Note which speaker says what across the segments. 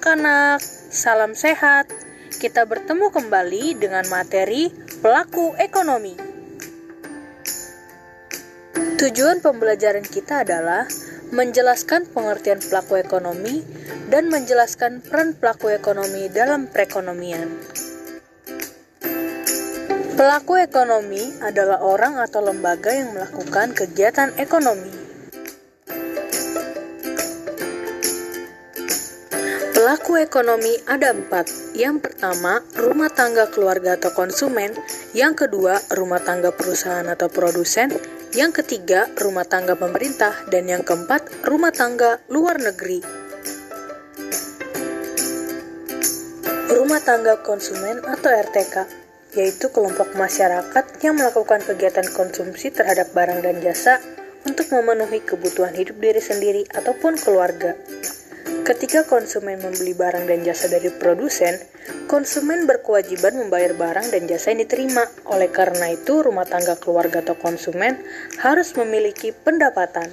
Speaker 1: anak-anak, salam sehat. Kita bertemu kembali dengan materi pelaku ekonomi. Tujuan pembelajaran kita adalah menjelaskan pengertian pelaku ekonomi dan menjelaskan peran pelaku ekonomi dalam perekonomian. Pelaku ekonomi adalah orang atau lembaga yang melakukan kegiatan ekonomi. Pelaku ekonomi ada empat. Yang pertama, rumah tangga keluarga atau konsumen. Yang kedua, rumah tangga perusahaan atau produsen. Yang ketiga, rumah tangga pemerintah. Dan yang keempat, rumah tangga luar negeri. Rumah tangga konsumen atau RTK, yaitu kelompok masyarakat yang melakukan kegiatan konsumsi terhadap barang dan jasa untuk memenuhi kebutuhan hidup diri sendiri ataupun keluarga. Ketika konsumen membeli barang dan jasa dari produsen, konsumen berkewajiban membayar barang dan jasa yang diterima. Oleh karena itu, rumah tangga keluarga atau konsumen harus memiliki pendapatan.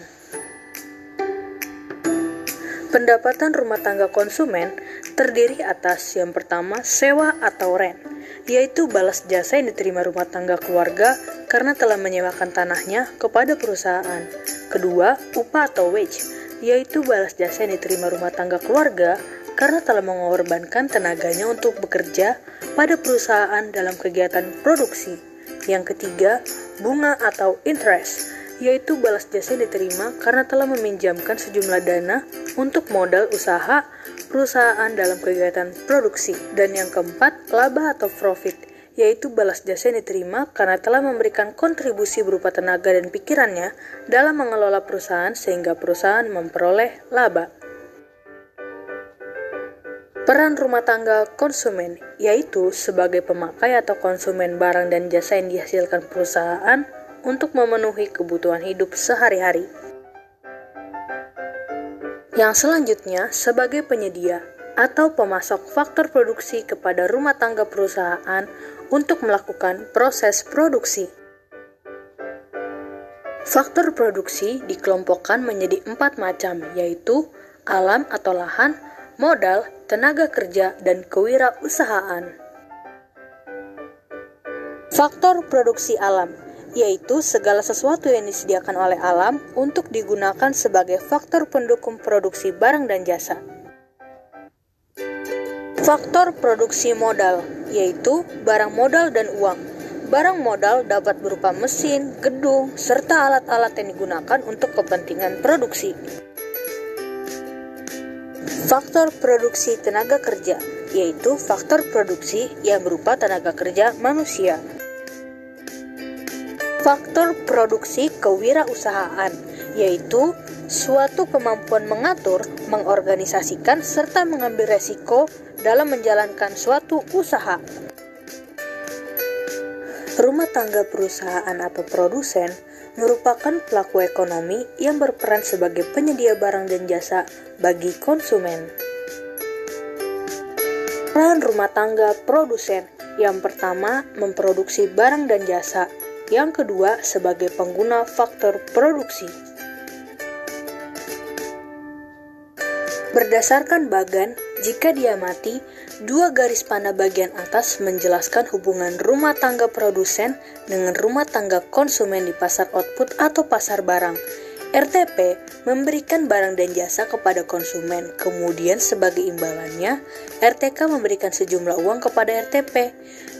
Speaker 1: Pendapatan rumah tangga konsumen terdiri atas yang pertama sewa atau rent, yaitu balas jasa yang diterima rumah tangga keluarga karena telah menyewakan tanahnya kepada perusahaan. Kedua, upah atau wage, yaitu balas jasa yang diterima rumah tangga keluarga karena telah mengorbankan tenaganya untuk bekerja pada perusahaan dalam kegiatan produksi. Yang ketiga, bunga atau interest, yaitu balas jasa yang diterima karena telah meminjamkan sejumlah dana untuk modal usaha perusahaan dalam kegiatan produksi. Dan yang keempat, laba atau profit, yaitu balas jasa yang diterima karena telah memberikan kontribusi berupa tenaga dan pikirannya dalam mengelola perusahaan sehingga perusahaan memperoleh laba. Peran rumah tangga konsumen yaitu sebagai pemakai atau konsumen barang dan jasa yang dihasilkan perusahaan untuk memenuhi kebutuhan hidup sehari-hari. Yang selanjutnya sebagai penyedia atau pemasok faktor produksi kepada rumah tangga perusahaan untuk melakukan proses produksi. Faktor produksi dikelompokkan menjadi empat macam, yaitu alam atau lahan, modal, tenaga kerja, dan kewirausahaan. Faktor produksi alam yaitu segala sesuatu yang disediakan oleh alam untuk digunakan sebagai faktor pendukung produksi barang dan jasa. Faktor produksi modal yaitu barang modal dan uang. Barang modal dapat berupa mesin, gedung, serta alat-alat yang digunakan untuk kepentingan produksi. Faktor produksi tenaga kerja yaitu faktor produksi yang berupa tenaga kerja manusia. Faktor produksi kewirausahaan yaitu suatu kemampuan mengatur, mengorganisasikan, serta mengambil resiko dalam menjalankan suatu usaha. Rumah tangga perusahaan atau produsen merupakan pelaku ekonomi yang berperan sebagai penyedia barang dan jasa bagi konsumen. Peran rumah tangga produsen yang pertama memproduksi barang dan jasa, yang kedua sebagai pengguna faktor produksi. Berdasarkan Bagan, jika dia mati, dua garis panah bagian atas menjelaskan hubungan rumah tangga produsen dengan rumah tangga konsumen di pasar output atau pasar barang. RTP memberikan barang dan jasa kepada konsumen, kemudian sebagai imbalannya, RTK memberikan sejumlah uang kepada RTP.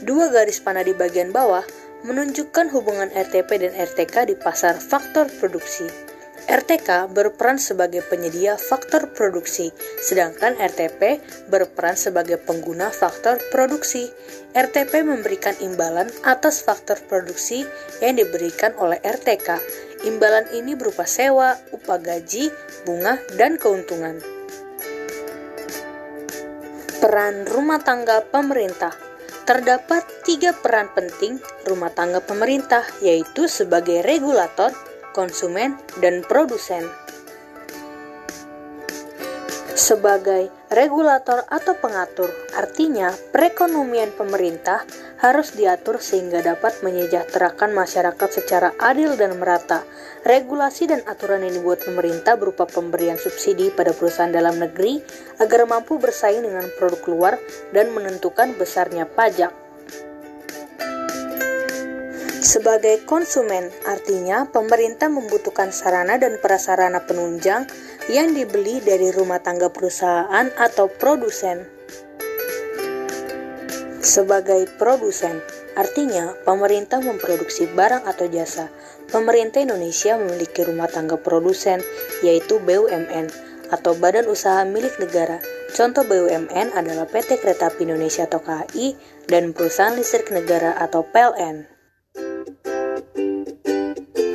Speaker 1: Dua garis panah di bagian bawah menunjukkan hubungan RTP dan RTK di pasar faktor produksi. RTK berperan sebagai penyedia faktor produksi, sedangkan RTP berperan sebagai pengguna faktor produksi. RTP memberikan imbalan atas faktor produksi yang diberikan oleh RTK. Imbalan ini berupa sewa, upah gaji, bunga, dan keuntungan. Peran rumah tangga pemerintah Terdapat tiga peran penting rumah tangga pemerintah, yaitu sebagai regulator, konsumen, dan produsen. sebagai regulator atau pengatur. Artinya, perekonomian pemerintah harus diatur sehingga dapat menyejahterakan masyarakat secara adil dan merata. Regulasi dan aturan yang dibuat pemerintah berupa pemberian subsidi pada perusahaan dalam negeri agar mampu bersaing dengan produk luar dan menentukan besarnya pajak. Sebagai konsumen, artinya pemerintah membutuhkan sarana dan prasarana penunjang yang dibeli dari rumah tangga perusahaan atau produsen. Sebagai produsen, artinya pemerintah memproduksi barang atau jasa. Pemerintah Indonesia memiliki rumah tangga produsen, yaitu BUMN atau Badan Usaha Milik Negara. Contoh BUMN adalah PT Kereta Api Indonesia atau KAI dan Perusahaan Listrik Negara atau PLN.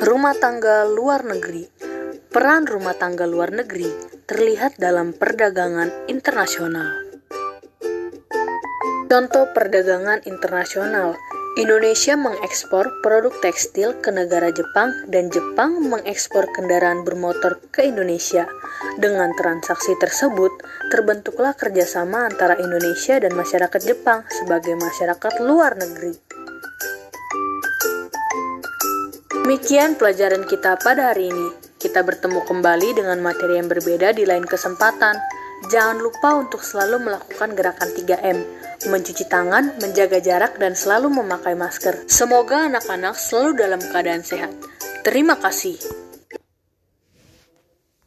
Speaker 1: Rumah tangga luar negeri Peran rumah tangga luar negeri terlihat dalam perdagangan internasional. Contoh perdagangan internasional Indonesia mengekspor produk tekstil ke negara Jepang dan Jepang mengekspor kendaraan bermotor ke Indonesia. Dengan transaksi tersebut, terbentuklah kerjasama antara Indonesia dan masyarakat Jepang sebagai masyarakat luar negeri. Demikian pelajaran kita pada hari ini. Kita bertemu kembali dengan materi yang berbeda di lain kesempatan. Jangan lupa untuk selalu melakukan gerakan 3M, mencuci tangan, menjaga jarak, dan selalu memakai masker. Semoga anak-anak selalu dalam keadaan sehat. Terima kasih.